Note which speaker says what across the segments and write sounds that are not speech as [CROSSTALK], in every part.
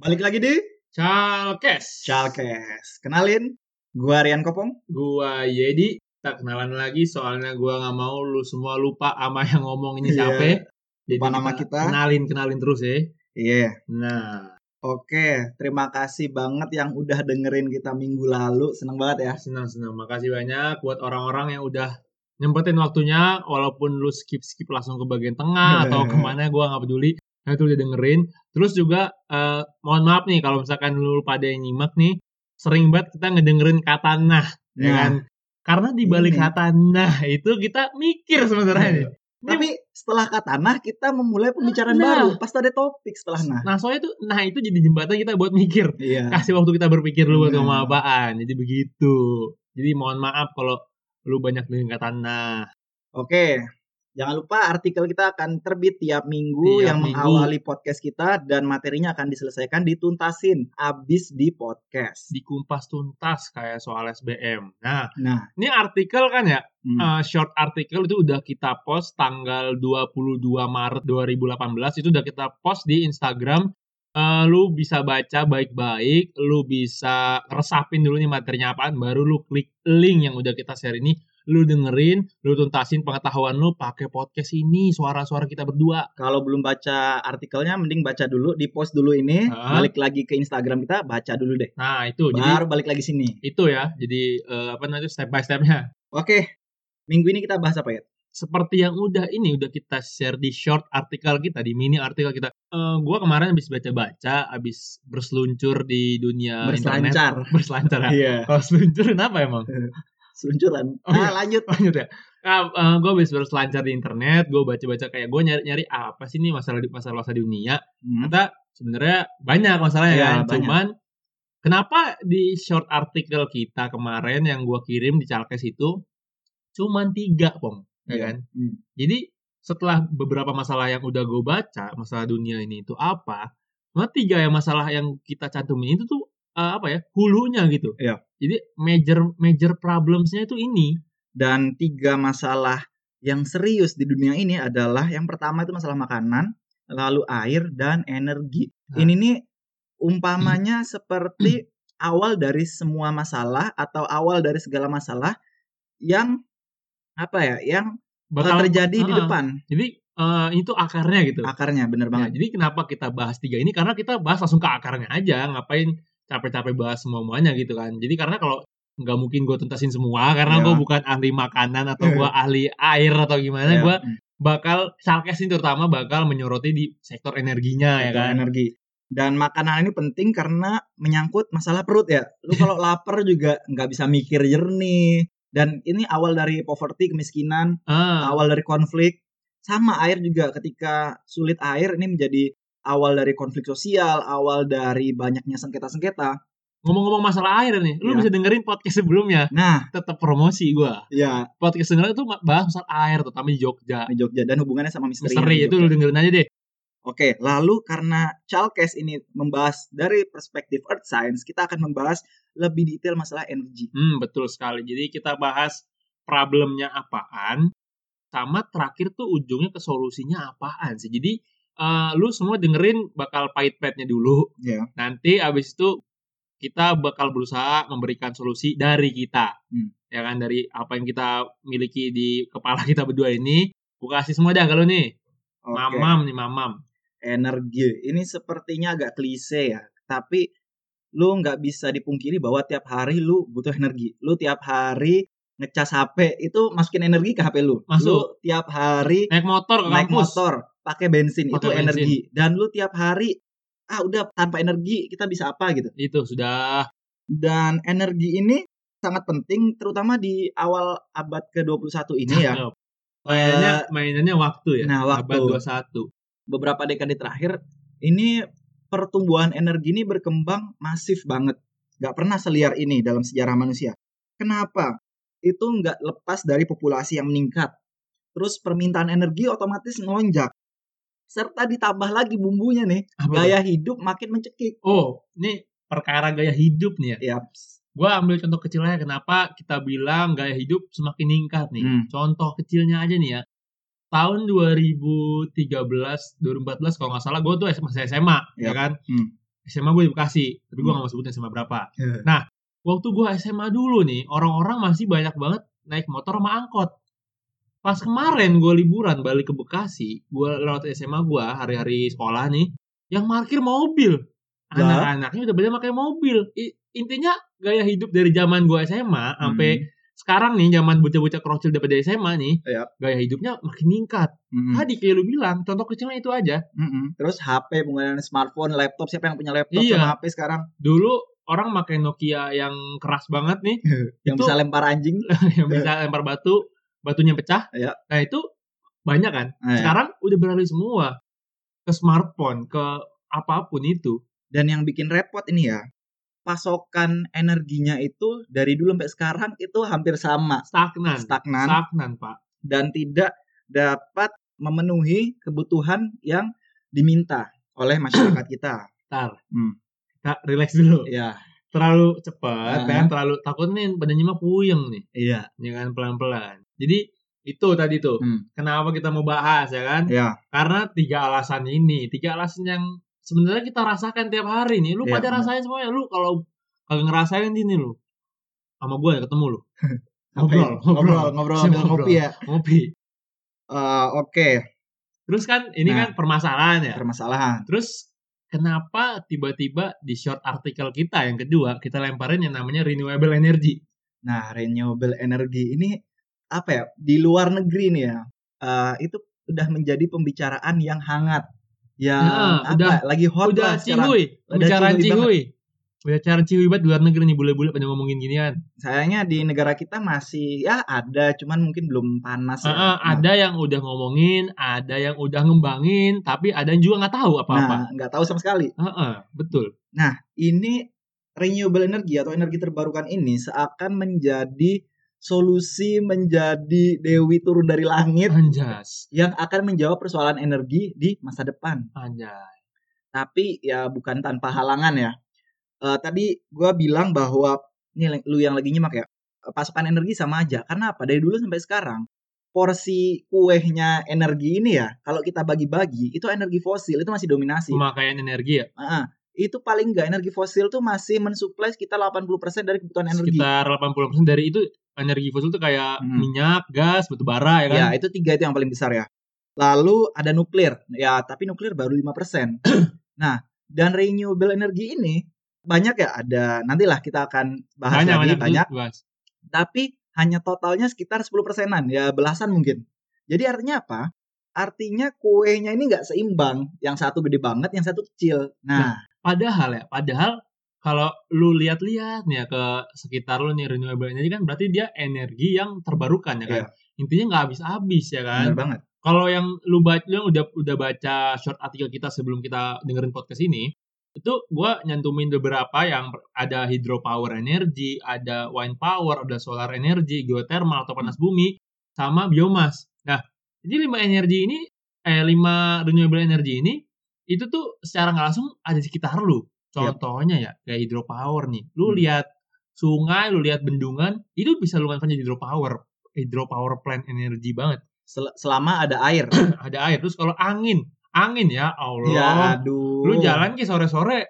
Speaker 1: Balik lagi di
Speaker 2: Chalkes.
Speaker 1: Chalkes. Kenalin, gua Rian Kopong.
Speaker 2: Gua Yedi. Tak kenalan lagi soalnya gua nggak mau lu semua lupa sama yang ngomong ini
Speaker 1: Iya.
Speaker 2: siapa. Jadi
Speaker 1: Lupa nama kita.
Speaker 2: Kenalin kenalin terus ya.
Speaker 1: Iya.
Speaker 2: Nah,
Speaker 1: Oke, terima kasih banget yang udah dengerin kita minggu lalu. Seneng banget ya.
Speaker 2: senang senang. Makasih banyak buat orang-orang yang udah nyempetin waktunya walaupun lu skip skip langsung ke bagian tengah [LAUGHS] atau ke mana gua nggak peduli. Nah, itu udah dengerin. Terus juga eh, mohon maaf nih kalau misalkan lu pada yang nyimak nih sering banget kita ngedengerin kata nah, ya
Speaker 1: Nah,
Speaker 2: kan? Karena di balik
Speaker 1: Ini.
Speaker 2: kata nah itu kita mikir sebenarnya nih. Ini
Speaker 1: Tapi setelah kata nah, kita memulai pembicaraan
Speaker 2: Nah.
Speaker 1: baru. Pasti ada topik setelah nah.
Speaker 2: Nah soalnya tuh, nah itu jadi jembatan kita buat mikir.
Speaker 1: Iya.
Speaker 2: Kasih waktu kita berpikir dulu buat
Speaker 1: Nah.
Speaker 2: ngomong apaan. Jadi begitu. Jadi mohon maaf kalau lu banyak dengan kata nah.
Speaker 1: Oke. Jangan lupa artikel kita akan terbit tiap minggu
Speaker 2: Tiap
Speaker 1: yang
Speaker 2: minggu.
Speaker 1: mengawali podcast kita dan materinya akan diselesaikan dituntasin abis di podcast.
Speaker 2: Dikumpas tuntas kayak soal SBM. Nah,
Speaker 1: Nah,
Speaker 2: ini artikel kan ya,
Speaker 1: hmm.
Speaker 2: eh, short artikel itu udah kita post tanggal 22 Maret 2018. Itu udah kita post di Instagram. Eh, lu bisa baca baik-baik, lu bisa resapin dulu nih materinya apaan, baru lu klik link yang udah kita share ini, lu dengerin, lu tuntasin pengetahuan lu pakai podcast ini, suara-suara kita berdua.
Speaker 1: kalau belum baca artikelnya, mending baca dulu, di post dulu ini,
Speaker 2: Hah?
Speaker 1: balik lagi ke Instagram kita, baca dulu deh.
Speaker 2: Nah, itu jadi
Speaker 1: Baru balik lagi sini.
Speaker 2: itu ya. Jadi eh, apa namanya step by stepnya.
Speaker 1: Oke, minggu ini kita bahas apa ya?
Speaker 2: Seperti yang udah ini udah kita share di short artikel kita, di mini artikel kita. Eh gua kemarin habis baca-baca, habis berseluncur di dunia internet.
Speaker 1: Berselancar.
Speaker 2: Berselancar. ya.
Speaker 1: Iya,
Speaker 2: Kalau seluncur kenapa emang? [LAUGHS]
Speaker 1: seluncuran. [LAUGHS]
Speaker 2: Oh, iya.
Speaker 1: ah, lanjut.
Speaker 2: lanjut ya. Nah, gue habis berselancar di internet, gue baca-baca kayak gue nyari-nyari apa sih nih masalah di masalah masalah dunia.
Speaker 1: Hmm.
Speaker 2: Ternyata sebenarnya banyak masalahnya
Speaker 1: Iya,
Speaker 2: kan.
Speaker 1: banyak.
Speaker 2: Cuman kenapa di short artikel kita kemarin yang gue kirim di Chalkes itu cuman tiga, pong, ya
Speaker 1: Iya.
Speaker 2: kan?
Speaker 1: Hmm.
Speaker 2: Jadi setelah beberapa masalah yang udah gue baca, masalah dunia ini itu apa, cuma tiga yang masalah yang kita cantumin itu tuh eh, apa ya hulunya gitu.
Speaker 1: Iya.
Speaker 2: Jadi major major problemsnya itu ini.
Speaker 1: Dan tiga masalah yang serius di dunia ini adalah yang pertama itu masalah makanan, lalu air dan energi.
Speaker 2: Nah.
Speaker 1: Ini nih umpamanya seperti awal dari semua masalah atau awal dari segala masalah yang apa ya, yang bakal terjadi di
Speaker 2: Ah,
Speaker 1: depan.
Speaker 2: Jadi eh, itu akarnya gitu.
Speaker 1: Akarnya bener
Speaker 2: Ya,
Speaker 1: banget.
Speaker 2: jadi kenapa kita bahas tiga ini? Karena kita bahas langsung ke akarnya aja. Ngapain capek-capek bahas semua-muanya gitu kan. Jadi karena kalau nggak mungkin gue tuntasin semua karena
Speaker 1: Ya.
Speaker 2: gue bukan ahli makanan atau gue ahli air atau gimana
Speaker 1: Ya,
Speaker 2: gue bakal Chalkes ini terutama bakal menyoroti di sektor energinya ya
Speaker 1: sektor
Speaker 2: kan
Speaker 1: energi. Dan makanan ini penting karena menyangkut masalah perut ya. Lu kalau [LAUGHS] lapar juga nggak bisa mikir jernih. Dan ini awal dari poverty, kemiskinan,
Speaker 2: ah,
Speaker 1: awal dari konflik. Sama air juga ketika sulit air ini menjadi awal dari konflik sosial, awal dari banyaknya sengketa-sengketa.
Speaker 2: ngomong-ngomong masalah air nih lu
Speaker 1: Ya.
Speaker 2: bisa dengerin podcast sebelumnya
Speaker 1: Nah,
Speaker 2: tetap promosi gue
Speaker 1: ya
Speaker 2: podcast sebelumnya tuh bahas soal air terutama di Jogja
Speaker 1: di Jogja dan hubungannya sama misteri.
Speaker 2: misteri itu lu dengerin aja deh
Speaker 1: Oke, lalu karena Chalkes ini membahas dari perspektif Earth Science, kita akan membahas lebih detail masalah energi.
Speaker 2: hmm betul sekali jadi kita bahas problemnya apaan sama terakhir tuh ujungnya ke solusinya apaan sih jadi eh, lu semua dengerin bakal pahit pahitnya dulu
Speaker 1: Ya.
Speaker 2: nanti abis itu kita bakal berusaha memberikan solusi dari kita
Speaker 1: Hmm.
Speaker 2: ya kan dari apa yang kita miliki di kepala [LAUGHS] kita berdua ini gue kasih semua dah kalau nih
Speaker 1: Oke.
Speaker 2: mamam nih mamam
Speaker 1: Energi. Ini sepertinya agak klise ya, tapi lu nggak bisa dipungkiri bahwa tiap hari lu butuh energi. Lu tiap hari ngecas HP itu masukin energi ke HP lu.
Speaker 2: Masuk.
Speaker 1: Lu tiap hari
Speaker 2: naik motor ke
Speaker 1: naik
Speaker 2: kampus
Speaker 1: motor pakai bensin
Speaker 2: Pakai
Speaker 1: itu
Speaker 2: bensin.
Speaker 1: energi. Dan lu tiap hari ah udah tanpa energi kita bisa apa gitu.
Speaker 2: itu sudah
Speaker 1: Dan energi ini sangat penting terutama di awal abad ke-21 ini ya.
Speaker 2: mainannya mainannya waktu ya
Speaker 1: nah, waktu.
Speaker 2: abad 21
Speaker 1: beberapa dekade terakhir ini pertumbuhan energi ini berkembang masif banget. Gak pernah seliar ini dalam sejarah manusia. Kenapa? Itu nggak lepas dari populasi yang meningkat. Terus permintaan energi otomatis melonjak. Serta ditambah lagi bumbunya nih,
Speaker 2: Apa
Speaker 1: gaya hidup makin mencekik.
Speaker 2: oh ini perkara gaya hidup nih ya
Speaker 1: Ya,
Speaker 2: gue ambil contoh kecilnya kenapa kita bilang gaya hidup semakin meningkat nih
Speaker 1: Hmm.
Speaker 2: contoh kecilnya aja nih ya tahun 2013 2014 kalau nggak salah gue tuh masih SMA
Speaker 1: Yap.
Speaker 2: ya kan
Speaker 1: Hmm.
Speaker 2: SMA gue di Bekasi, tapi gue
Speaker 1: Hmm.
Speaker 2: gak mau sebutin SMA berapa.
Speaker 1: Iya.
Speaker 2: Nah, waktu gue SMA dulu nih, orang-orang masih banyak banget naik motor sama angkot. Pas kemarin gue liburan balik ke Bekasi, gue lewat SMA gue hari-hari sekolah nih, yang parkir mobil. Anak-anaknya udah pada pakai mobil. I- intinya gaya hidup dari zaman gue SMA sampai
Speaker 1: Hmm.
Speaker 2: sekarang nih zaman bocah-bocah krocil daripada SMA nih,
Speaker 1: Iya.
Speaker 2: gaya hidupnya makin meningkat.
Speaker 1: Mm-mm.
Speaker 2: Tadi kayak lu bilang, contoh kecilnya itu aja.
Speaker 1: Mm-mm. Terus HP penggunaan smartphone, laptop siapa yang punya laptop
Speaker 2: Iya.
Speaker 1: sama HP sekarang
Speaker 2: Dulu orang pakai Nokia yang keras banget nih, [LAUGHS]
Speaker 1: yang
Speaker 2: Itu-
Speaker 1: bisa lempar anjing. [LAUGHS]
Speaker 2: yang bisa lempar batu, batunya pecah.
Speaker 1: Iya.
Speaker 2: Nah itu banyak kan.
Speaker 1: Nah, ya.
Speaker 2: Sekarang udah beralih semua ke smartphone, ke apa pun itu.
Speaker 1: Dan yang bikin repot ini ya, pasokan energinya itu dari dulu sampai sekarang itu hampir sama,
Speaker 2: Stagnan.
Speaker 1: stagnan
Speaker 2: Stagnan, Pak.
Speaker 1: dan tidak dapat memenuhi kebutuhan yang diminta oleh masyarakat kita.
Speaker 2: Ntar,
Speaker 1: Hmm.
Speaker 2: kita relax dulu.
Speaker 1: Ya,
Speaker 2: Terlalu cepat,
Speaker 1: Ah.
Speaker 2: kan? Terlalu takut nih pada nyimak puyeng nih.
Speaker 1: iya.
Speaker 2: Ya kan, pelan-pelan. Jadi, itu tadi tuh.
Speaker 1: Hmm.
Speaker 2: Kenapa kita mau bahas, ya kan?
Speaker 1: Ya,
Speaker 2: Karena tiga alasan ini. Tiga alasan yang sebenarnya kita rasakan tiap hari nih. Lu
Speaker 1: Iya,
Speaker 2: pada
Speaker 1: benar.
Speaker 2: rasain semuanya. Lu kalau kagak ngerasain ini lu. Sama gue ya ketemu lu. [LAUGHS] Ngobrol, ngobrol.
Speaker 1: ngobrol,
Speaker 2: ngobrol. [LAUGHS]
Speaker 1: kopi ya.
Speaker 2: Ngopi.
Speaker 1: Eh, Oke,
Speaker 2: Terus kan, ini
Speaker 1: Nah.
Speaker 2: kan permasalahan ya.
Speaker 1: permasalahan.
Speaker 2: Terus, kenapa tiba-tiba di short artikel kita yang kedua, kita lemparin yang namanya renewable energy.
Speaker 1: Nah, renewable energy ini apa ya? Di luar negeri nih ya, eh, itu udah menjadi pembicaraan yang hangat, yang
Speaker 2: Nah,
Speaker 1: apa?
Speaker 2: udah-
Speaker 1: lagi hot
Speaker 2: udah
Speaker 1: lah
Speaker 2: cihuy.
Speaker 1: Udah
Speaker 2: Pembicaraan
Speaker 1: cihuy
Speaker 2: cihuy. Pembicaraan cihuy banget di luar negeri nih. Bule-bule pada ngomongin ginian.
Speaker 1: Sayangnya di negara kita masih ya ada, cuman mungkin belum panas ya. Nah,
Speaker 2: ada yang udah ngomongin, ada yang udah ngembangin, tapi ada yang juga nggak tahu apa-apa.
Speaker 1: Nah, nggak tahu sama sekali.
Speaker 2: Heeh, betul.
Speaker 1: Nah, ini renewable energy atau energi terbarukan ini seakan menjadi solusi menjadi dewi turun dari langit
Speaker 2: Anjas,
Speaker 1: yang akan menjawab persoalan energi di masa depan.
Speaker 2: anjas.
Speaker 1: Tapi ya bukan tanpa halangan ya. Eh, tadi gua bilang bahwa ini lu yang lagi nyimak ya, pasokan energi sama aja. Karena apa? Dari dulu sampai sekarang porsi kuehnya energi ini ya, kalau kita bagi-bagi itu energi fosil itu masih dominasi.
Speaker 2: Pemakaian energi ya,
Speaker 1: Ah, itu paling nggak energi fosil tuh masih mensuplai sekitar 80% dari kebutuhan energi.
Speaker 2: sekitar 80% dari itu energi fosil tuh kayak
Speaker 1: Hmm.
Speaker 2: minyak, gas, batu bara ya kan.
Speaker 1: Ya, itu tiga itu yang paling besar ya. Lalu ada nuklir. Ya, tapi nuklir baru 5%. [CLEARS THROAT] nah, dan renewable energy ini banyak ya ada nantilah kita akan bahas
Speaker 2: banyak,
Speaker 1: lagi
Speaker 2: banyak,
Speaker 1: banyak,
Speaker 2: betul, Bas.
Speaker 1: tapi hanya totalnya sekitar 10 persenan, ya belasan mungkin. Jadi artinya apa? Artinya kuenya ini nggak seimbang. Yang satu gede banget, yang satu kecil. Nah,
Speaker 2: Padahal ya, padahal kalau lu lihat-lihat nih ya ke sekitar lu nih renewable energy kan berarti dia energi yang terbarukan ya kan. Intinya nggak habis-habis ya kan.
Speaker 1: benar banget.
Speaker 2: kalau yang lu baca lu yang udah udah baca short artikel kita sebelum kita dengerin podcast ini itu gua nyantumin beberapa yang ada hydropower energy, ada wind power, ada solar energy, geothermal atau panas bumi, sama biomas. Nah, jadi lima energi ini, eh lima renewable energy ini, itu tuh secara nggak langsung ada di sekitar lu. Contohnya ya, kayak hydropower nih. Lu
Speaker 1: Hmm.
Speaker 2: lihat sungai, lu lihat bendungan, itu bisa lu manfaatkan jadi hydropower. Hydropower plant energy banget
Speaker 1: Sel- selama ada air. [CLEARS THROAT]
Speaker 2: ada air terus kalau angin angin ya Allah
Speaker 1: ya, aduh.
Speaker 2: lu jalan ke sore sore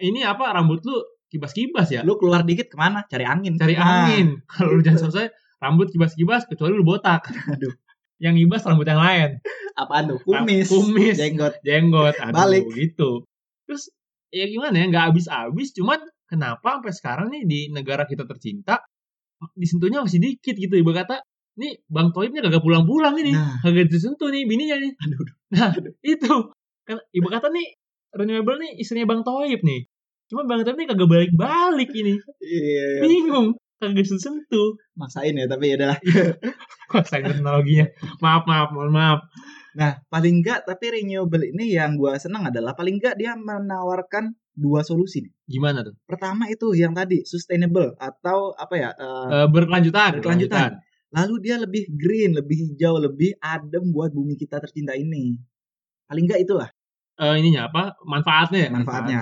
Speaker 2: ini apa rambut lu kibas-kibas ya
Speaker 1: Lu keluar dikit ke mana? Cari angin.
Speaker 2: cari
Speaker 1: Nah,
Speaker 2: angin [LAUGHS] kalau lu jalan sore rambut kibas-kibas kecuali lu botak
Speaker 1: Aduh.
Speaker 2: Yang ngibas rambut yang lain
Speaker 1: Apaan tuh? Kumis.
Speaker 2: kumis
Speaker 1: Jenggot.
Speaker 2: jenggot aduh
Speaker 1: Balik.
Speaker 2: gitu terus ya gimana ya nggak habis-habis cuman kenapa sampai sekarang nih di negara kita tercinta disentuhnya masih dikit gitu ibu kata nih bang Toibnya kagak pulang-pulang ini
Speaker 1: Nah.
Speaker 2: kagak disentuh nih bininya nih
Speaker 1: Aduh.
Speaker 2: nah itu kan ibu kata nih renewable nih istrinya bang Toib nih cuma bang Toib nih kagak balik-balik ini
Speaker 1: Iya.
Speaker 2: bingung kagak sentuh
Speaker 1: Maksain ya, tapi ya udahlah. [LAUGHS]
Speaker 2: kok saya teknologinya maaf maaf mohon maaf
Speaker 1: Nah, paling enggak tapi renewable ini yang gua senang adalah paling enggak dia menawarkan dua solusi nih.
Speaker 2: gimana tuh
Speaker 1: Pertama itu yang tadi sustainable atau apa ya? Eh,
Speaker 2: berkelanjutan
Speaker 1: Berkelanjutan. lalu dia lebih green, lebih hijau, lebih adem buat bumi kita tercinta ini. Paling enggak itulah
Speaker 2: Eh, ininya apa manfaatnya ya?
Speaker 1: manfaatnya.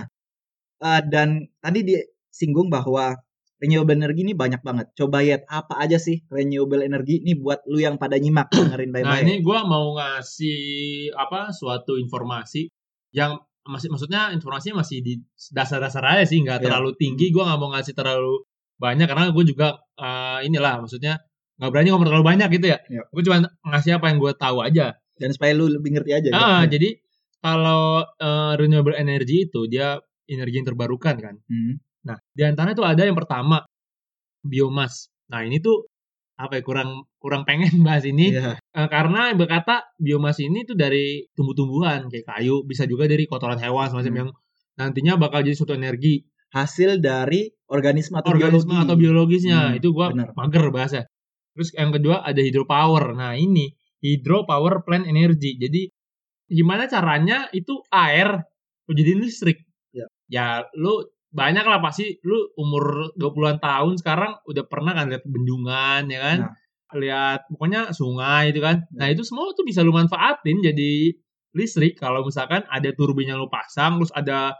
Speaker 1: Eh, dan tadi dia singgung bahwa renewable energy ini banyak banget. Coba lihat apa aja sih renewable energy ini buat lu yang pada nyimak [CLEARS THROAT] dengerin
Speaker 2: Nah
Speaker 1: baik-baik.
Speaker 2: ini gue mau ngasih apa suatu informasi yang masih maksudnya informasinya masih di dasar-dasar aja sih, nggak
Speaker 1: Iya.
Speaker 2: terlalu tinggi. Gue nggak mau ngasih terlalu banyak karena gue juga eh, inilah maksudnya nggak berani ngomong terlalu banyak gitu ya.
Speaker 1: Iya.
Speaker 2: Gue cuma ngasih apa yang gue tahu aja.
Speaker 1: Dan supaya lu lebih ngerti aja.
Speaker 2: Ah,
Speaker 1: gitu.
Speaker 2: jadi kalau eh, renewable energy itu dia energi yang terbarukan kan.
Speaker 1: Hmm.
Speaker 2: Nah, di antaranya tuh ada yang pertama biomas. Nah, ini tuh apa ya kurang kurang pengen [LAUGHS] bahas ini
Speaker 1: Iya.
Speaker 2: Eh, karena berkata biomas ini tuh dari tumbuh-tumbuhan kayak kayu, bisa juga dari kotoran hewan semacam
Speaker 1: Hmm.
Speaker 2: yang nantinya bakal jadi suatu energi
Speaker 1: Hasil dari organisme atau
Speaker 2: organisme
Speaker 1: biologi.
Speaker 2: atau biologisnya.
Speaker 1: Hmm,
Speaker 2: itu gua
Speaker 1: bener.
Speaker 2: mager bahasa. Terus yang kedua ada hydropower. Nah, ini hydropower plant energy. Jadi gimana caranya itu air lu jadiin listrik?
Speaker 1: Ya.
Speaker 2: Ya, lu banyak lah pasti lu umur 20-an tahun sekarang udah pernah kan lihat bendungan ya kan?
Speaker 1: Nah.
Speaker 2: Lihat pokoknya sungai itu kan.
Speaker 1: Ya.
Speaker 2: Nah, itu semua tuh bisa lu manfaatin jadi listrik kalau misalkan ada turbin yang lu pasang terus ada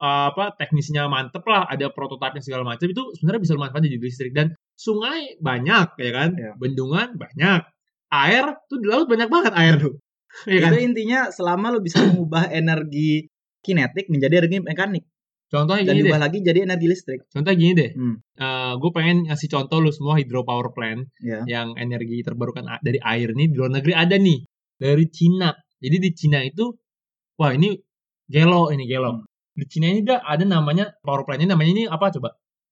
Speaker 2: uh, apa teknisnya mantep lah ada prototipenya segala macam itu sebenarnya bisa lu manfaatin jadi listrik dan sungai banyak ya kan
Speaker 1: Ya.
Speaker 2: bendungan banyak air tuh di laut banyak banget air tuh [LAUGHS] ya kan
Speaker 1: Itu intinya selama lu bisa mengubah energi kinetik menjadi energi mekanik
Speaker 2: contohnya
Speaker 1: dan
Speaker 2: gini deh
Speaker 1: lagi jadi energi listrik.
Speaker 2: contohnya gini deh
Speaker 1: Hmm.
Speaker 2: gue pengen ngasih contoh lu semua hydropower plant
Speaker 1: Ya.
Speaker 2: yang energi terbarukan dari air nih di luar negeri ada nih dari Cina jadi di Cina itu wah ini gelo ini gelo
Speaker 1: Hmm.
Speaker 2: di Cina ini ada ada namanya power plantnya namanya ini apa coba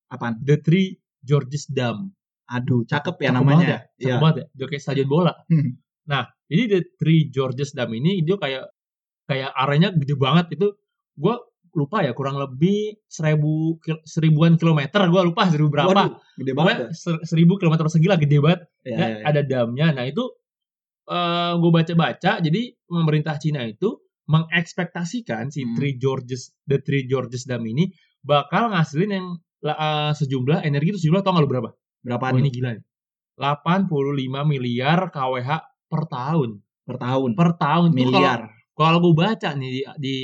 Speaker 1: Apaan?
Speaker 2: The Three Georges Dam
Speaker 1: Aduh, cakep ya
Speaker 2: Cakep
Speaker 1: namanya.
Speaker 2: banget ya, cakep
Speaker 1: Iya.
Speaker 2: banget ya. Udah kayak stadion bola.
Speaker 1: Hmm.
Speaker 2: Nah, jadi the Three Georges Dam ini dia kayak kayak areanya gede banget itu. Gua lupa ya kurang lebih seribu seribuan kilometer gua lupa seribu berapa
Speaker 1: Waduh, gede banget.
Speaker 2: pokoknya
Speaker 1: ya.
Speaker 2: ser- seribu kilometer persegi lah gede banget
Speaker 1: Ya,
Speaker 2: ya,
Speaker 1: ya, ya.
Speaker 2: ada damnya nah itu eh gue baca-baca jadi pemerintah Cina itu mengekspektasikan si
Speaker 1: Hmm.
Speaker 2: Three Georges the Three Georges Dam ini bakal ngasilin yang eh, sejumlah energi itu sejumlah tau gak lu berapa?
Speaker 1: Berapa
Speaker 2: Oh ini gila nih. 85 miliar kWh per tahun.
Speaker 1: per tahun?
Speaker 2: Per tahun.
Speaker 1: Miliar.
Speaker 2: Kalau, kalau gue baca nih di, di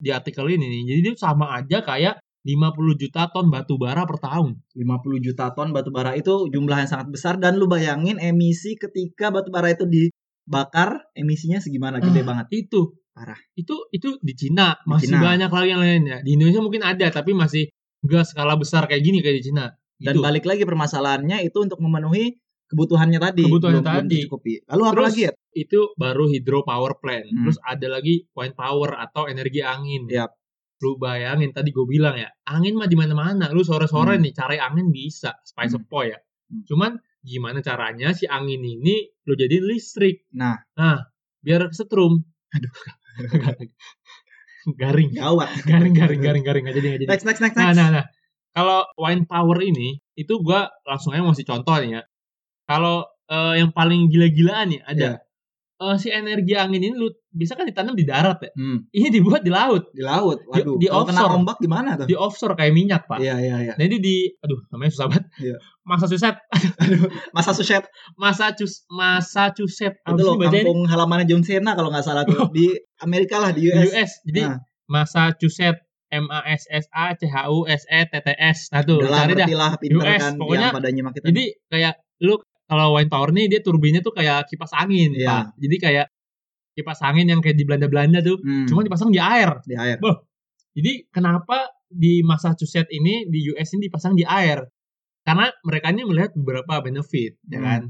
Speaker 2: di artikel ini nih, jadi itu sama aja kayak 50 juta ton batu bara per tahun.
Speaker 1: 50 juta ton batu bara itu jumlah yang sangat besar dan lu bayangin emisi ketika batu bara itu dibakar emisinya segimana gede
Speaker 2: Ah,
Speaker 1: banget.
Speaker 2: Itu
Speaker 1: Parah.
Speaker 2: Itu itu di Cina
Speaker 1: Di
Speaker 2: masih
Speaker 1: Cina.
Speaker 2: banyak lagi yang lainnya. Di Indonesia mungkin ada tapi masih enggak skala besar kayak gini kayak di Cina.
Speaker 1: Dan
Speaker 2: Gitu.
Speaker 1: balik lagi permasalahannya itu untuk memenuhi kebutuhannya tadi.
Speaker 2: Kebutuhannya
Speaker 1: belum,
Speaker 2: tadi.
Speaker 1: Lalu apa lagi ya?
Speaker 2: Itu baru hydropower plant.
Speaker 1: Hmm.
Speaker 2: Terus ada lagi wind power atau energi angin.
Speaker 1: Yap.
Speaker 2: Lu bayangin tadi gue bilang ya, angin mah di mana-mana. Lu sore-sore
Speaker 1: Hmm.
Speaker 2: nih cari angin bisa, spice
Speaker 1: Hmm.
Speaker 2: ya.
Speaker 1: Hmm.
Speaker 2: Cuman gimana caranya si angin ini lu jadiin listrik.
Speaker 1: Nah,
Speaker 2: biar setrum. Aduh. [LAUGHS] garing.
Speaker 1: gawat. [LAUGHS]
Speaker 2: Garing garing garing garing nggak jadi nggak jadi.
Speaker 1: Next next next
Speaker 2: Nah, nah, nah. Kalau wind power ini, itu gua langsung aja mau kasih contoh nih ya. Kalau eh, yang paling gila-gilaan nih, ada
Speaker 1: Iya.
Speaker 2: eh, si energi angin ini lu bisa kan ditanam di darat ya.
Speaker 1: Hmm,
Speaker 2: Ini dibuat di laut,
Speaker 1: di laut. Waduh,
Speaker 2: di
Speaker 1: kena
Speaker 2: offshore.
Speaker 1: ombak gimana tuh?
Speaker 2: di offshore kayak minyak, Pak.
Speaker 1: Iya, iya, iya.
Speaker 2: Nah, ini di aduh, namanya susah banget.
Speaker 1: Iya.
Speaker 2: Massachusetts,
Speaker 1: Masa suset [LAUGHS]
Speaker 2: Massachusetts, Massachusetts. Apa
Speaker 1: itu
Speaker 2: sih
Speaker 1: loh
Speaker 2: bacanya ini?
Speaker 1: kampung halamannya John Cena kalau nggak salah tuh di Amerika lah di
Speaker 2: Di
Speaker 1: US.
Speaker 2: US. Jadi
Speaker 1: Nah.
Speaker 2: Massachusetts M A S S A C H U S E T T S. Nah tuh,
Speaker 1: Udah
Speaker 2: cari dah.
Speaker 1: lah pinter
Speaker 2: US,
Speaker 1: kan
Speaker 2: pokoknya
Speaker 1: yang pada nyimak kita.
Speaker 2: Jadi kayak lu kalau wind power nih dia turbinnya tuh kayak kipas angin,
Speaker 1: Iya.
Speaker 2: Pak. Jadi kayak kipas angin yang kayak di Belanda-Belanda tuh,
Speaker 1: Hmm,
Speaker 2: cuma dipasang di air.
Speaker 1: di air.
Speaker 2: Jadi kenapa di Massachusetts ini di US ini dipasang di air? Karena mereka ini melihat beberapa benefit, ya
Speaker 1: Hmm.
Speaker 2: kan?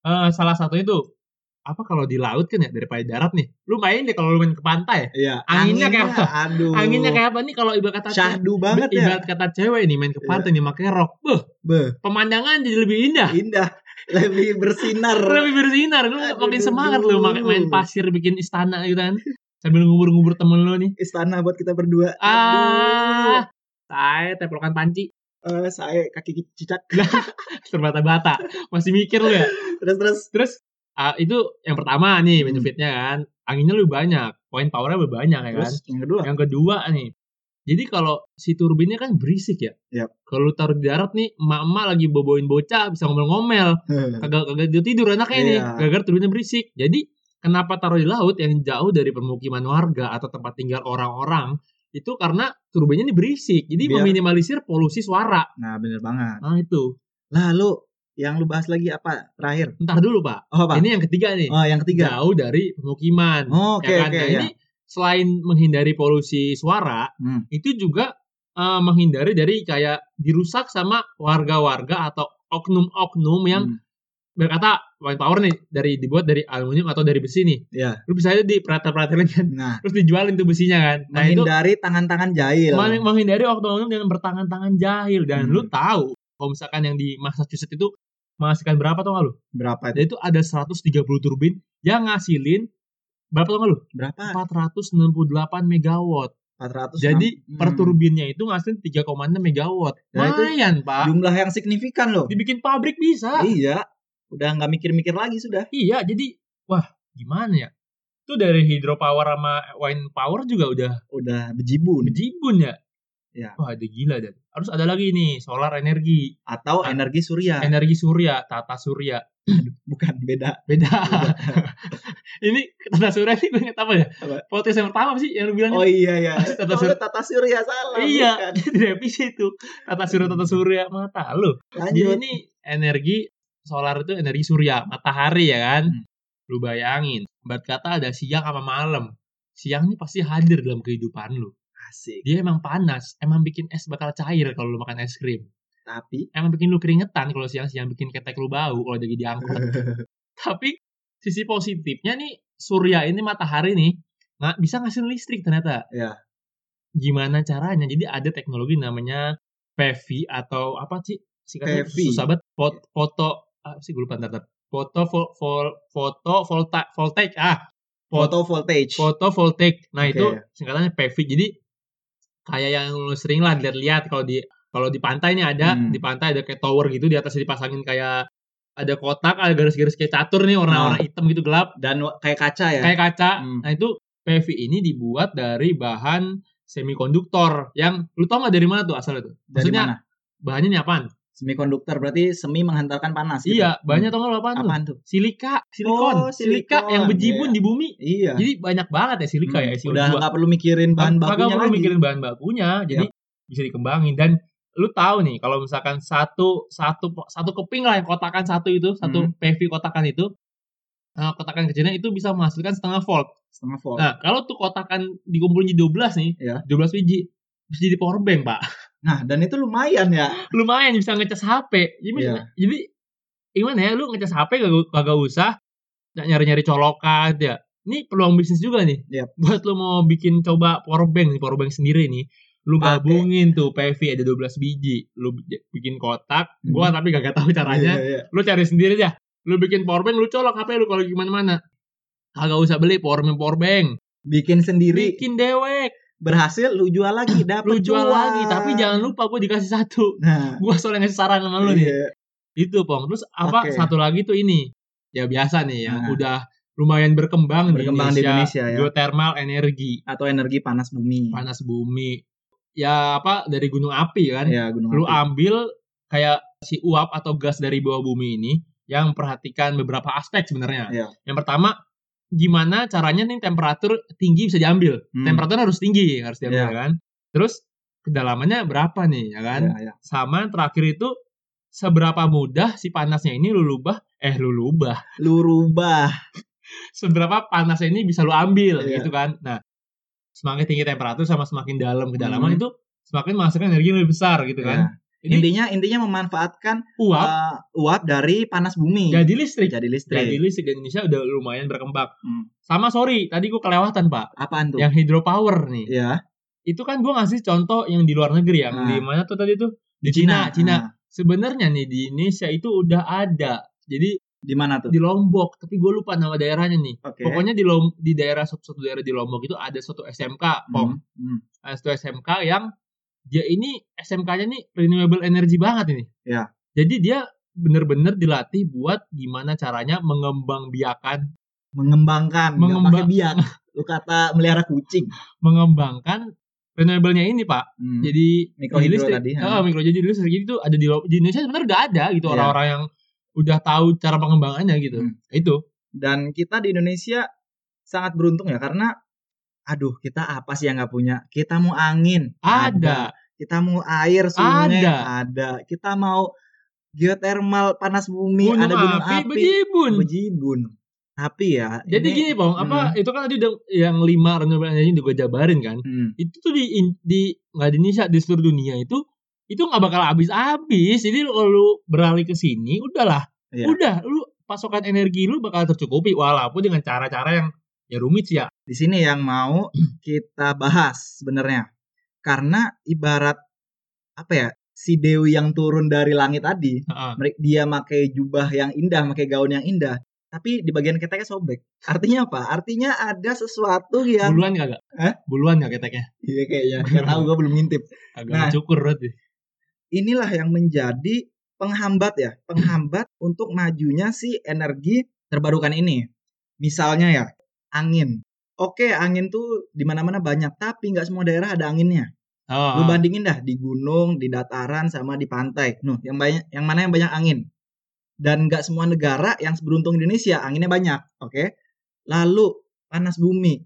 Speaker 2: Eh, salah satunya tuh apa kalau di laut kan ya daripada darat nih. Lu main deh kalau lu main ke pantai.
Speaker 1: Iya,
Speaker 2: Anginnya kayak apa?
Speaker 1: Aduh.
Speaker 2: Anginnya kayak apa nih kalau ibarat kata
Speaker 1: syahdu banget ya.
Speaker 2: ibarat kata cewek nih main ke pantai nih pakai rok. Beuh,
Speaker 1: Beh,
Speaker 2: pemandangan jadi lebih indah.
Speaker 1: indah, lebih bersinar.
Speaker 2: lebih bersinar lu makin semangat lu
Speaker 1: duh.
Speaker 2: main, pasir bikin istana gitu kan sambil ngubur-ngubur temen lu nih
Speaker 1: Istana buat kita berdua.
Speaker 2: ah saya teplokan panci
Speaker 1: eh, saya kaki cicak. [LAUGHS]
Speaker 2: terbata-bata masih mikir lu ya
Speaker 1: terus terus.
Speaker 2: terus ah, itu yang pertama nih
Speaker 1: Hmm.
Speaker 2: benefitnya kan anginnya lebih banyak point powernya lebih banyak ya kan
Speaker 1: Terus yang kedua.
Speaker 2: yang kedua nih jadi kalau si turbinnya kan berisik ya
Speaker 1: Yap.
Speaker 2: kalau lu taruh di darat nih emak-emak lagi boboin bocah bisa ngomel-ngomel [LAUGHS] kagak kagak dia tidur anaknya ini
Speaker 1: Iya.
Speaker 2: gara-gara turbinnya berisik jadi kenapa taruh di laut yang jauh dari permukiman warga atau tempat tinggal orang-orang itu karena turbinnya ini berisik jadi
Speaker 1: Biar-
Speaker 2: meminimalisir polusi suara
Speaker 1: Nah, bener banget.
Speaker 2: nah itu
Speaker 1: Lalu yang lu bahas lagi apa terakhir?
Speaker 2: ntar dulu pak
Speaker 1: Oh, apa?
Speaker 2: ini yang ketiga nih
Speaker 1: Oh, yang ketiga.
Speaker 2: jauh dari pemukiman
Speaker 1: Oh, oke
Speaker 2: ya kan?
Speaker 1: oke
Speaker 2: Nah,
Speaker 1: ya.
Speaker 2: ini selain menghindari polusi suara,
Speaker 1: Hmm.
Speaker 2: itu juga eh, menghindari dari kayak dirusak sama warga-warga atau oknum-oknum yang
Speaker 1: Hmm.
Speaker 2: berkata wine power nih dari dibuat dari aluminium atau dari besi nih.
Speaker 1: Ya.
Speaker 2: Lu bisa aja di pretel-pretelin kan,
Speaker 1: Nah,
Speaker 2: terus dijualin tuh besinya kan. Nah
Speaker 1: menghindari tangan-tangan jahil.
Speaker 2: meng- menghindari oknum-oknum dengan bertangan-tangan jahil dan
Speaker 1: Hmm.
Speaker 2: lu tahu kalau misalkan yang di Massachusetts itu menghasilkan berapa tau gak lu?
Speaker 1: Berapa itu?
Speaker 2: Dan itu ada 130 turbin yang ngasilin berapa tau gak lu?
Speaker 1: Berapa?
Speaker 2: 468 megawatt.
Speaker 1: 400.
Speaker 2: Jadi
Speaker 1: Hmm.
Speaker 2: per turbinnya itu ngasilin 3,6 megawatt.
Speaker 1: Nah, itu
Speaker 2: Lumayan, Pak.
Speaker 1: Jumlah yang signifikan loh.
Speaker 2: Dibikin pabrik bisa.
Speaker 1: Iya. Udah nggak mikir-mikir lagi sudah.
Speaker 2: Iya, jadi wah, gimana ya? Itu dari hydropower sama wind power juga udah
Speaker 1: Udah bejibun.
Speaker 2: bejibun ya.
Speaker 1: Ya.
Speaker 2: Wah, ada gila dan harus ada lagi nih solar energi,
Speaker 1: Atau
Speaker 2: Ah.
Speaker 1: energi surya.
Speaker 2: energi surya, tata surya.
Speaker 1: Bukan beda.
Speaker 2: Beda. [LAUGHS] ini tata surya ini gue inget apa ya?
Speaker 1: Apa?
Speaker 2: Podcast yang pertama sih yang lu bilang?
Speaker 1: Oh iya ya.
Speaker 2: Tata surya.
Speaker 1: tata surya salah.
Speaker 2: iya, [LAUGHS] di revisi itu. Tata surya, tata surya, mata lu. Jadi
Speaker 1: Lanjut.
Speaker 2: ini energi solar itu energi surya, matahari ya kan.
Speaker 1: Hmm.
Speaker 2: Lu bayangin, buat kata ada siang sama malam. Siang ini pasti hadir dalam kehidupan lu.
Speaker 1: Asik.
Speaker 2: Dia emang panas, emang bikin es bakal cair kalau lu makan es krim.
Speaker 1: Tapi
Speaker 2: Emang bikin lu keringetan kalau siang-siang bikin ketek lu bau kalau lagi diangkut. [LAUGHS] Tapi sisi positifnya nih surya ini matahari nih nggak bisa ngasih listrik ternyata.
Speaker 1: Ya.
Speaker 2: Gimana caranya? Jadi ada teknologi namanya PV atau apa sih? Singkatnya
Speaker 1: PV.
Speaker 2: susah banget. Foto, foto apa sih gue lupa ntar, ntar. Foto vol, vol, foto volta, voltaik ah. Foto
Speaker 1: voltage.
Speaker 2: foto voltaik. Nah,
Speaker 1: Oke.
Speaker 2: itu singkatannya PV. Jadi kayak yang lu sering lah lihat-lihat kalau di kalau di pantai nih ada,
Speaker 1: Hmm.
Speaker 2: di pantai ada kayak tower gitu, di atasnya dipasangin kayak ada kotak, ada garis-garis kayak catur nih warna-warna
Speaker 1: Ah.
Speaker 2: hitam gitu gelap,
Speaker 1: Dan kayak kaca ya.
Speaker 2: kayak kaca.
Speaker 1: Hmm.
Speaker 2: Nah, itu PV ini dibuat dari bahan semikonduktor yang lu tau nggak dari mana tuh asalnya tuh?
Speaker 1: Dari
Speaker 2: Maksudnya
Speaker 1: mana?
Speaker 2: bahannya ini apaan?
Speaker 1: Semikonduktor berarti semi menghantarkan panas. gitu.
Speaker 2: Iya, bahannya
Speaker 1: Hmm.
Speaker 2: tau nggak lu apaan,
Speaker 1: apaan
Speaker 2: tuh?
Speaker 1: tuh?
Speaker 2: Silika, silikon,
Speaker 1: Oh,
Speaker 2: silika
Speaker 1: silikon,
Speaker 2: yang bejibun
Speaker 1: iya.
Speaker 2: di bumi.
Speaker 1: Iya.
Speaker 2: Jadi banyak banget ya silika ya
Speaker 1: Hmm,
Speaker 2: SiO2.
Speaker 1: Udah nggak perlu mikirin bahan bakunya
Speaker 2: perlu
Speaker 1: lagi.
Speaker 2: mikirin bahan bakunya, jadi bisa dikembangin dan lu tahu nih kalau misalkan satu satu satu keping lah yang kotakan satu itu satu
Speaker 1: Hmm.
Speaker 2: PV kotakan itu eh, kotakan kecilnya itu bisa menghasilkan setengah volt.
Speaker 1: Setengah volt.
Speaker 2: Nah kalau tuh kotakan dikumpulin jadi 12 nih,
Speaker 1: Iya.
Speaker 2: 12 biji bisa jadi power bank pak.
Speaker 1: Nah, dan itu lumayan ya.
Speaker 2: Lumayan bisa ngecas HP. Jadi,
Speaker 1: Iya.
Speaker 2: jadi gimana ya lu ngecas HP kagak, kagak usah nyari-nyari colokan ya. Ini peluang bisnis juga nih.
Speaker 1: Yap.
Speaker 2: Buat lu mau bikin coba power bank nih, power bank sendiri nih. Lu gabungin tuh PV ada 12 biji. Lu bi- bikin kotak.
Speaker 1: Hmm.
Speaker 2: Gua tapi gak tahu caranya.
Speaker 1: Iya, iya.
Speaker 2: Lu cari sendiri dah. Lu bikin power bank, lu colok HP lu kalau gimana mana. Kagak usah beli power bank power bank.
Speaker 1: Bikin sendiri,
Speaker 2: Bikin dewek.
Speaker 1: Berhasil lu jual lagi, dapat [CLEARS THROAT]
Speaker 2: Lu jual lagi. Tapi jangan lupa gue dikasih satu.
Speaker 1: Nah, [LAUGHS]
Speaker 2: Gua soalnya ngasih saran sama lu nih.
Speaker 1: iya.
Speaker 2: Itu Pong. Terus apa
Speaker 1: Oke.
Speaker 2: satu lagi tuh ini. Ya biasa nih yang
Speaker 1: Nah.
Speaker 2: udah lumayan berkembang,
Speaker 1: Berkembang di
Speaker 2: di
Speaker 1: Indonesia,
Speaker 2: Indonesia.
Speaker 1: ya.
Speaker 2: Geothermal energi,
Speaker 1: Atau energi panas bumi.
Speaker 2: panas bumi. Ya apa dari gunung api kan.
Speaker 1: Ya, gunung
Speaker 2: Lu
Speaker 1: api.
Speaker 2: ambil kayak si uap atau gas dari bawah bumi ini yang memperhatikan beberapa aspek sebenarnya.
Speaker 1: Iya.
Speaker 2: Yang pertama gimana caranya nih temperatur tinggi bisa diambil.
Speaker 1: Hmm.
Speaker 2: Temperatur harus tinggi harus diambil
Speaker 1: Iya.
Speaker 2: kan. Terus kedalamannya berapa nih ya kan?
Speaker 1: Iya, iya.
Speaker 2: sama terakhir itu seberapa mudah si panasnya ini lu lubah eh lu lubah [LAUGHS]
Speaker 1: Lu rubah.
Speaker 2: seberapa panasnya ini bisa lu ambil
Speaker 1: Iya.
Speaker 2: gitu kan nah semakin tinggi temperatur sama semakin dalam kedalaman
Speaker 1: Hmm.
Speaker 2: itu semakin menghasilkan energi yang lebih besar gitu
Speaker 1: Ya.
Speaker 2: kan ini
Speaker 1: Intinya intinya memanfaatkan
Speaker 2: uap
Speaker 1: uh, uap dari panas bumi.
Speaker 2: jadi listrik
Speaker 1: Jadi listrik.
Speaker 2: jadi listrik di Indonesia udah lumayan berkembang
Speaker 1: Hmm.
Speaker 2: sama sorry tadi gua kelewatan pak
Speaker 1: Apaan tuh?
Speaker 2: yang hydropower nih
Speaker 1: ya,
Speaker 2: itu kan gua ngasih contoh yang di luar negeri yang
Speaker 1: Nah.
Speaker 2: di mana tuh tadi tuh di Cina Cina
Speaker 1: Nah,
Speaker 2: sebenarnya nih di Indonesia itu udah ada jadi
Speaker 1: di mana tuh?
Speaker 2: di Lombok tapi gue lupa nama daerahnya nih
Speaker 1: Oke.
Speaker 2: pokoknya di Lom di daerah suatu, suatu daerah di Lombok itu ada suatu SMK pom
Speaker 1: Hmm, hmm.
Speaker 2: ada suatu SMK yang dia ini SMK-nya nih renewable energy banget ini
Speaker 1: Ya.
Speaker 2: jadi dia bener-bener dilatih buat gimana caranya mengembangbiakan
Speaker 1: Mengembangkan, nggak
Speaker 2: Mengembang-
Speaker 1: pakai biak. [LAUGHS] Lu kata melihara kucing.
Speaker 2: mengembangkan renewable-nya ini pak
Speaker 1: Hmm.
Speaker 2: jadi jadi listrik
Speaker 1: tadi, ha.
Speaker 2: mikro jadi listrik jadi itu ada di, di Indonesia sebenarnya udah ada gitu
Speaker 1: Iya.
Speaker 2: orang-orang yang udah tahu cara pengembangannya gitu
Speaker 1: Hmm.
Speaker 2: itu
Speaker 1: Dan kita di Indonesia sangat beruntung ya karena aduh, kita apa sih yang nggak punya? Kita mau angin,
Speaker 2: ada
Speaker 1: Kita mau air sungai,
Speaker 2: Ada.
Speaker 1: ada. Kita mau geotermal panas bumi,
Speaker 2: gunung
Speaker 1: ada gunung
Speaker 2: api,
Speaker 1: api,
Speaker 2: bejibun
Speaker 1: bejibun. Tapi ya,
Speaker 2: Jadi
Speaker 1: ini-
Speaker 2: gini, Bang, apa itu kan tadi yang lima renewable energy udah gue jabarin kan.
Speaker 1: Hmm,
Speaker 2: Itu tuh di di nggak di Indonesia di seluruh dunia itu itu nggak bakal habis-habis. Jadi lu- kalau lu beralih ke sini, udahlah,
Speaker 1: Iya.
Speaker 2: udah lu pasokan energi lu bakal tercukupi walaupun dengan cara-cara yang ya rumit sih ya.
Speaker 1: Di sini yang mau [CLEARS THROAT] kita bahas sebenarnya. Karena ibarat apa ya? Si Dewi yang turun dari langit tadi, mere- dia pakai jubah yang indah, pakai gaun yang indah, tapi di bagian keteknya sobek. Artinya apa? Artinya ada sesuatu yang
Speaker 2: Buluan kagak?
Speaker 1: Hah?
Speaker 2: Buluan gak keteknya?
Speaker 1: Iya kayaknya. Gak tahu gue belum ngintip.
Speaker 2: Agak
Speaker 1: Nah.
Speaker 2: cukur berarti.
Speaker 1: inilah yang menjadi penghambat ya, penghambat untuk majunya si energi terbarukan ini. Misalnya ya, angin. Oke, angin tuh di mana-mana banyak, tapi nggak semua daerah ada anginnya.
Speaker 2: Oh,
Speaker 1: Lu bandingin dah di gunung, di dataran, sama di pantai. Nuh, yang banyak, yang mana yang banyak angin? Dan nggak semua negara yang seberuntung Indonesia anginnya banyak, oke? Lalu panas bumi,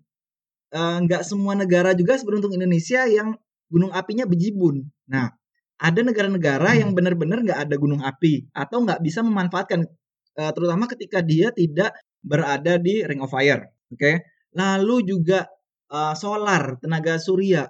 Speaker 1: Eh, nggak semua negara juga seberuntung Indonesia yang gunung apinya bejibun. Nah, ada negara-negara yang benar-benar nggak ada gunung api atau nggak bisa memanfaatkan, eh, terutama ketika dia tidak berada di ring of fire, oke? Lalu juga eh, solar, tenaga surya.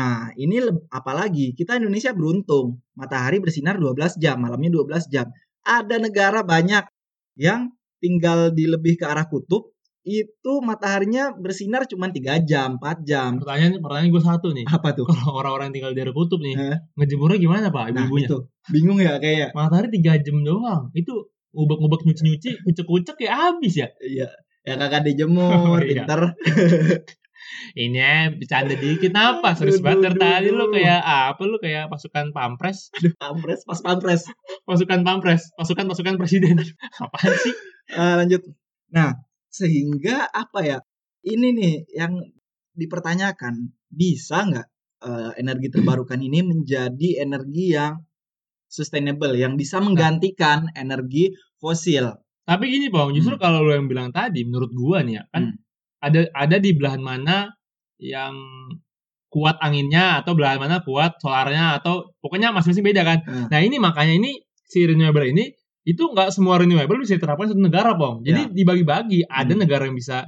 Speaker 1: Nah, ini apalagi kita Indonesia beruntung, matahari bersinar 12 jam, malamnya 12 jam. Ada negara banyak yang tinggal di lebih ke arah kutub, itu mataharinya bersinar cuma 3 jam, 4 jam.
Speaker 2: pertanyaan pertanyaan gue satu nih.
Speaker 1: Apa tuh?
Speaker 2: Kalau orang-orang tinggal di daerah kutub nih,
Speaker 1: Eh,
Speaker 2: ngejemurnya gimana pak
Speaker 1: Nah,
Speaker 2: ibu-ibunya?
Speaker 1: itu. Bingung ya kayak.
Speaker 2: Matahari 3 jam doang. Itu ngubek-ngubek nyuci-nyuci, kucek-kucek ya habis ya.
Speaker 1: Iya. Ya kakak dijemur,
Speaker 2: Oh, iya.
Speaker 1: pinter. [LAUGHS]
Speaker 2: Ini ya, bercanda dikit apa? Serius
Speaker 1: Aduh,
Speaker 2: banget
Speaker 1: aduh,
Speaker 2: tadi lu
Speaker 1: aduh.
Speaker 2: kayak apa lu kayak pasukan pampres,
Speaker 1: Pampres, pas pampres.
Speaker 2: pasukan pampres, pasukan pasukan presiden. [LAUGHS] Apaan sih?
Speaker 1: Eh, lanjut. Nah, sehingga apa ya? Ini nih yang dipertanyakan, bisa nggak eh, energi terbarukan ini menjadi energi yang sustainable, yang bisa menggantikan energi fosil?
Speaker 2: Tapi gini, Bang, justru kalau lu yang bilang tadi menurut gua nih ya, kan
Speaker 1: Hmm.
Speaker 2: ada ada di belahan mana yang kuat anginnya atau belahan mana kuat solarnya atau pokoknya masing-masing beda kan.
Speaker 1: Hmm.
Speaker 2: Nah, ini makanya ini si renewable ini itu nggak semua renewable bisa diterapkan di satu negara, Bang. Jadi
Speaker 1: Ya.
Speaker 2: dibagi-bagi. Ada
Speaker 1: Hmm.
Speaker 2: negara yang bisa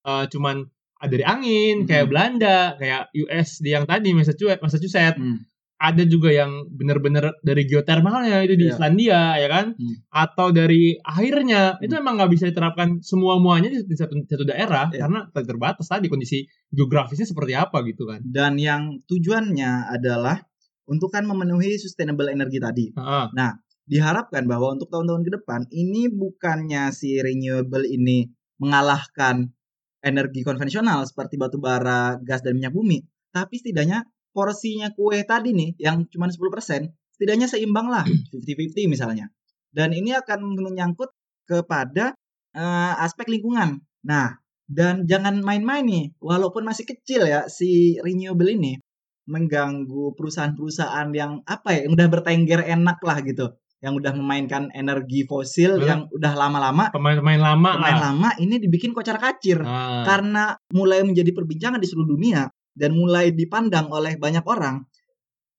Speaker 2: eh, cuman ada dari angin,
Speaker 1: Hmm.
Speaker 2: kayak Belanda, kayak US di yang tadi Massachusetts, Massachusetts.
Speaker 1: Hmm.
Speaker 2: Ada juga yang bener-bener dari geotermalnya itu di
Speaker 1: Iya.
Speaker 2: Islandia, ya kan?
Speaker 1: Hmm.
Speaker 2: Atau dari airnya itu
Speaker 1: Hmm.
Speaker 2: emang nggak bisa diterapkan semua muanya di, di satu, satu daerah
Speaker 1: Iya.
Speaker 2: karena terbatas tadi kondisi geografisnya seperti apa gitu kan.
Speaker 1: Dan yang tujuannya adalah untuk kan memenuhi sustainable energi tadi.
Speaker 2: Heeh.
Speaker 1: diharapkan bahwa untuk tahun-tahun ke depan ini bukannya si renewable ini mengalahkan energi konvensional seperti batu bara, gas dan minyak bumi, tapi setidaknya porsinya kue tadi nih yang cuma 10%, setidaknya seimbang lah 50-50 misalnya. Dan ini akan menyangkut kepada eh, aspek lingkungan. Nah, dan jangan main-main nih, walaupun masih kecil ya si renewable ini mengganggu perusahaan-perusahaan yang apa ya, yang udah bertengger enak lah gitu, yang udah memainkan energi fosil
Speaker 2: Betul.
Speaker 1: yang udah lama-lama
Speaker 2: Pemain-pemain lama
Speaker 1: pemain
Speaker 2: lah.
Speaker 1: lama ini dibikin kocar kacir
Speaker 2: Ah.
Speaker 1: karena mulai menjadi perbincangan di seluruh dunia dan mulai dipandang oleh banyak orang.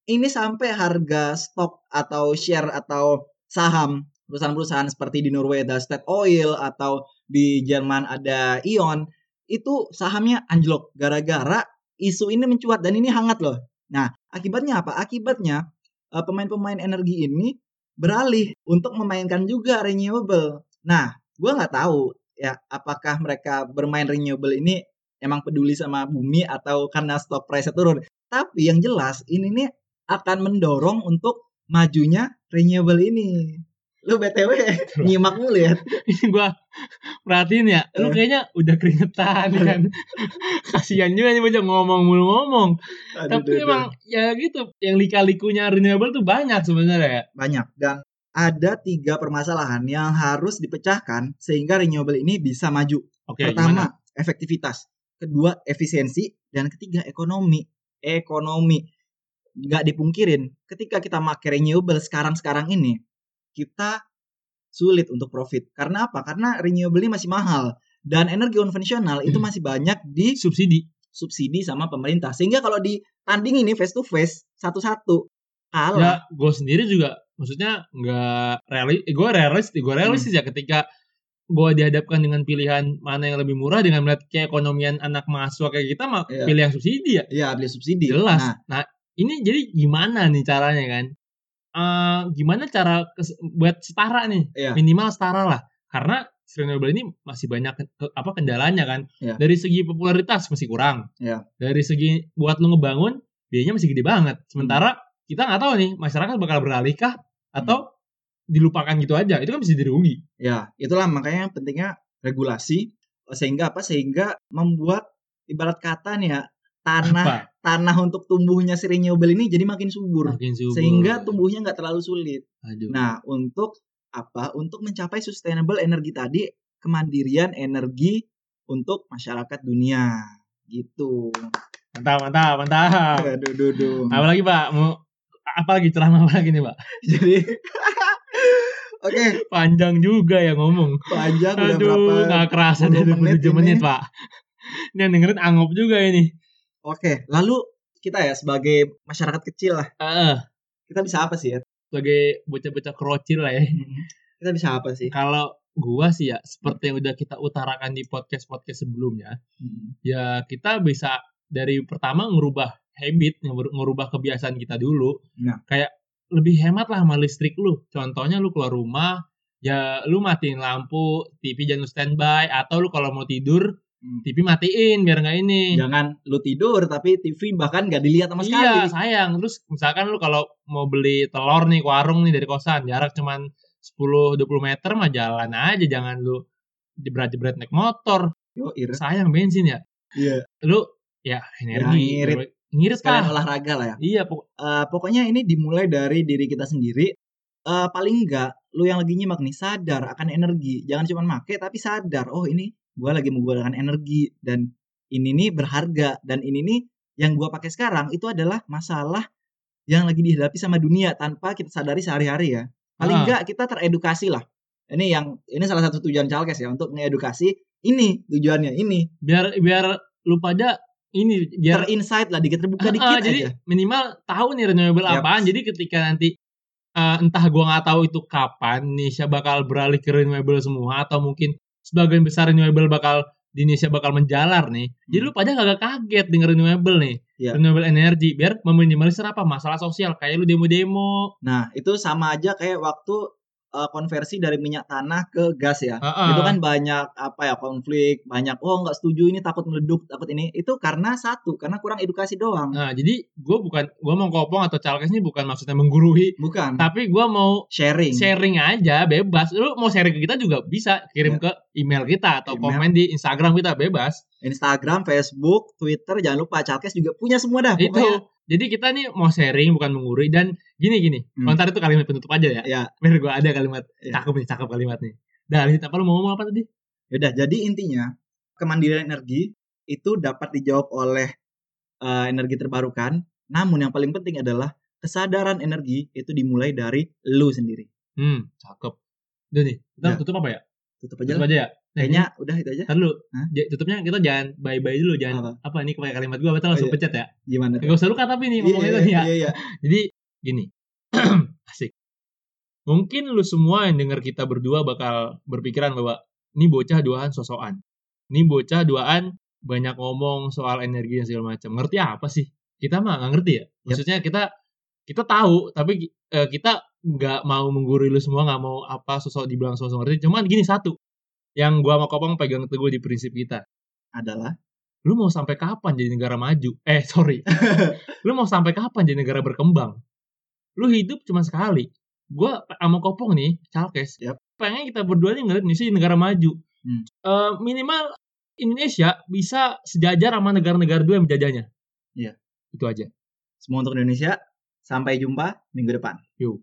Speaker 1: Ini sampai harga stok atau share atau saham perusahaan-perusahaan seperti di Norway ada State Oil atau di Jerman ada Ion itu sahamnya anjlok gara-gara isu ini mencuat dan ini hangat loh. Nah, akibatnya apa? Akibatnya eh, pemain-pemain energi ini beralih untuk memainkan juga renewable. Nah, gua nggak tahu ya apakah mereka bermain renewable ini emang peduli sama bumi atau karena stock price turun. Tapi yang jelas ini nih akan mendorong untuk majunya renewable ini. Lu BTW nyimak mulu ya. [LAUGHS]
Speaker 2: ini gua perhatiin ya, lu
Speaker 1: Eh.
Speaker 2: kayaknya udah keringetan kan. [LAUGHS] Kasihan juga nih bocah ngomong mulu ngomong.
Speaker 1: Aduh,
Speaker 2: Tapi
Speaker 1: aduh, aduh.
Speaker 2: emang ya gitu, yang lika-likunya renewable tuh banyak sebenarnya ya.
Speaker 1: banyak dan ada tiga permasalahan yang harus dipecahkan sehingga renewable ini bisa maju.
Speaker 2: Oke,
Speaker 1: Pertama,
Speaker 2: gimana?
Speaker 1: efektivitas. Kedua, efisiensi. Dan ketiga, ekonomi. Ekonomi. Nggak dipungkirin, ketika kita pakai renewable sekarang-sekarang ini, kita sulit untuk profit. Karena apa? Karena renewable ini masih mahal. Dan energi konvensional itu
Speaker 2: Hmm.
Speaker 1: masih banyak di
Speaker 2: subsidi.
Speaker 1: subsidi sama pemerintah. Sehingga kalau ditanding ini face to face, satu-satu, kalah.
Speaker 2: Ya, gue sendiri juga maksudnya nggak realis, gue realis, gue realistis ya ketika gue dihadapkan dengan pilihan mana yang lebih murah dengan melihat keekonomian anak mahasiswa kayak kita mah
Speaker 1: Iya.
Speaker 2: pilih yang subsidi ya
Speaker 1: Iya, beli subsidi.
Speaker 2: jelas
Speaker 1: Nah,
Speaker 2: nah, ini jadi gimana nih caranya kan Eh gimana cara buat setara nih
Speaker 1: iya.
Speaker 2: minimal setara lah karena renewable ini masih banyak ke- apa kendalanya kan
Speaker 1: Iya.
Speaker 2: dari segi popularitas masih kurang
Speaker 1: Iya.
Speaker 2: dari segi buat lu ngebangun biayanya masih gede banget sementara
Speaker 1: Hmm.
Speaker 2: kita nggak tahu nih masyarakat bakal beralih kah atau dilupakan gitu aja itu kan bisa jadi rugi
Speaker 1: Ya, itulah makanya pentingnya regulasi sehingga apa? Sehingga membuat ibarat kata nih ya tanah
Speaker 2: apa
Speaker 1: tanah untuk tumbuhnya si renewable ini jadi makin subur
Speaker 2: makin subur
Speaker 1: sehingga tumbuhnya nggak terlalu sulit.
Speaker 2: Aduh.
Speaker 1: Nah, untuk apa? Untuk mencapai sustainable energi tadi, kemandirian energi untuk masyarakat dunia. Gitu.
Speaker 2: mantap mantap mantap
Speaker 1: Aduh, duh, duh.
Speaker 2: apalagi pak mau apa lagi ceramah apa lagi nih pak [LAUGHS]
Speaker 1: Jadi Oke,
Speaker 2: panjang juga ya ngomong
Speaker 1: panjang udah berapa?
Speaker 2: aduh nggak kerasa
Speaker 1: puluh
Speaker 2: dari
Speaker 1: menit
Speaker 2: 27 menit
Speaker 1: ini.
Speaker 2: pak ini yang dengerin anggap juga ini
Speaker 1: Oke, lalu kita ya sebagai masyarakat kecil lah,
Speaker 2: Heeh.
Speaker 1: kita bisa apa sih ya?
Speaker 2: sebagai bocah-bocah kerocil lah ya
Speaker 1: Kita bisa apa sih?
Speaker 2: kalau gua sih ya seperti yang udah kita utarakan di podcast podcast sebelumnya ya kita bisa dari pertama ngerubah habit ngeru- ngerubah kebiasaan kita dulu
Speaker 1: Nah.
Speaker 2: kayak lebih hemat lah sama listrik lu contohnya lu keluar rumah ya lu matiin lampu TV jangan lu standby atau lu kalau mau tidur
Speaker 1: Hmm.
Speaker 2: TV matiin biar nggak ini
Speaker 1: Jangan lu tidur tapi TV bahkan nggak dilihat sama
Speaker 2: iya
Speaker 1: sekali.
Speaker 2: sayang terus misalkan lu kalau mau beli telur nih ke warung nih dari kosan jarak cuman 10-20 meter mah jalan aja jangan lu jebret-jebret naik motor
Speaker 1: Yo,
Speaker 2: sayang bensin ya
Speaker 1: Iya.
Speaker 2: lu ya energi
Speaker 1: Ya. Ngirit Sekalian
Speaker 2: lah
Speaker 1: olahraga lah ya.
Speaker 2: iya pok-
Speaker 1: Eh, pokoknya ini dimulai dari diri kita sendiri. Eh, paling enggak lu yang lagi nyimak nih sadar akan energi. Jangan cuma make tapi sadar. Oh ini gua lagi menggunakan energi dan ini nih berharga dan ini nih yang gua pakai sekarang itu adalah masalah yang lagi dihadapi sama dunia tanpa kita sadari sehari-hari ya. Paling
Speaker 2: Ah.
Speaker 1: enggak kita teredukasi lah. Ini yang ini salah satu tujuan Calkes ya untuk mengedukasi ini tujuannya ini
Speaker 2: biar biar lu pada ini biar
Speaker 1: terinsight lah dikit terbuka dikit
Speaker 2: ah, jadi
Speaker 1: aja.
Speaker 2: minimal tahu nih renewable
Speaker 1: Yap.
Speaker 2: apaan jadi ketika nanti eh, entah gua nggak tahu itu kapan Indonesia bakal beralih ke renewable semua atau mungkin sebagian besar renewable bakal di Indonesia bakal menjalar nih jadi
Speaker 1: Hmm.
Speaker 2: lu pada kagak kaget denger renewable nih
Speaker 1: Iya.
Speaker 2: renewable energy biar meminimalisir apa masalah sosial kayak lu demo-demo
Speaker 1: Nah, itu sama aja kayak waktu uh, konversi dari minyak tanah ke gas ya.
Speaker 2: Ah.
Speaker 1: Itu kan banyak apa ya konflik, banyak oh nggak setuju ini takut meleduk, takut ini. Itu karena satu, karena kurang edukasi doang.
Speaker 2: nah jadi gue bukan gue mau kopong atau calkes ini bukan maksudnya menggurui
Speaker 1: Bukan
Speaker 2: tapi gue mau
Speaker 1: sharing.
Speaker 2: sharing aja bebas lu mau sharing ke kita juga bisa kirim ke email kita atau.
Speaker 1: Email.
Speaker 2: komen di Instagram kita bebas
Speaker 1: Instagram, Facebook, Twitter, jangan lupa Calkes juga punya semua dah.
Speaker 2: itu
Speaker 1: Pokoknya,
Speaker 2: jadi kita nih mau sharing bukan mengurui dan gini gini
Speaker 1: Hmm.
Speaker 2: komentar itu kalimat penutup aja ya
Speaker 1: ya,
Speaker 2: biar gue ada kalimat
Speaker 1: Iya.
Speaker 2: cakep nih cakep kalimat nih dah Lid, apa lu mau ngomong apa tadi
Speaker 1: yaudah. Jadi intinya kemandirian energi itu dapat dijawab oleh uh, energi terbarukan. Namun yang paling penting adalah kesadaran energi itu dimulai dari lu sendiri.
Speaker 2: hmm cakep udah nih kita
Speaker 1: Ya.
Speaker 2: tutup apa ya
Speaker 1: Tutup aja
Speaker 2: tutup aja ya
Speaker 1: Kayaknya udah itu aja.
Speaker 2: ntar dulu
Speaker 1: Hah?
Speaker 2: Tutupnya kita jangan bye bye dulu jangan apa, ini pakai kalimat gue betul langsung
Speaker 1: iya.
Speaker 2: pencet ya
Speaker 1: Gimana? tuh?
Speaker 2: gak usah luka tapi nih ngomongnya tadi ya
Speaker 1: iya, iya.
Speaker 2: Jadi gini, [CLEARS THROAT] asik. Mungkin lu semua yang dengar kita berdua bakal berpikiran bahwa ini bocah duaan sosokan. Ini bocah duaan banyak ngomong soal energi dan segala macam. Ngerti apa sih? Kita mah nggak ngerti ya. Maksudnya kita kita tahu tapi eh, kita nggak mau menggurui lu semua nggak mau apa sosok dibilang sosok ngerti. Cuman gini satu yang gua mau kopong pegang teguh di prinsip kita.
Speaker 1: Adalah
Speaker 2: Lu mau sampai kapan jadi negara maju? Eh sorry, [LAUGHS] lu mau sampai kapan jadi negara berkembang? Lu hidup cuma sekali. Gua sama kopong nih, Calkes.
Speaker 1: Yap.
Speaker 2: Pengen kita berdua nih ngeliat Indonesia jadi negara maju.
Speaker 1: Hmm.
Speaker 2: Eh, minimal Indonesia bisa sejajar sama negara-negara dua yang menjajahnya.
Speaker 1: Iya.
Speaker 2: Itu aja.
Speaker 1: semua untuk Indonesia. Sampai jumpa minggu depan.
Speaker 2: Yuk.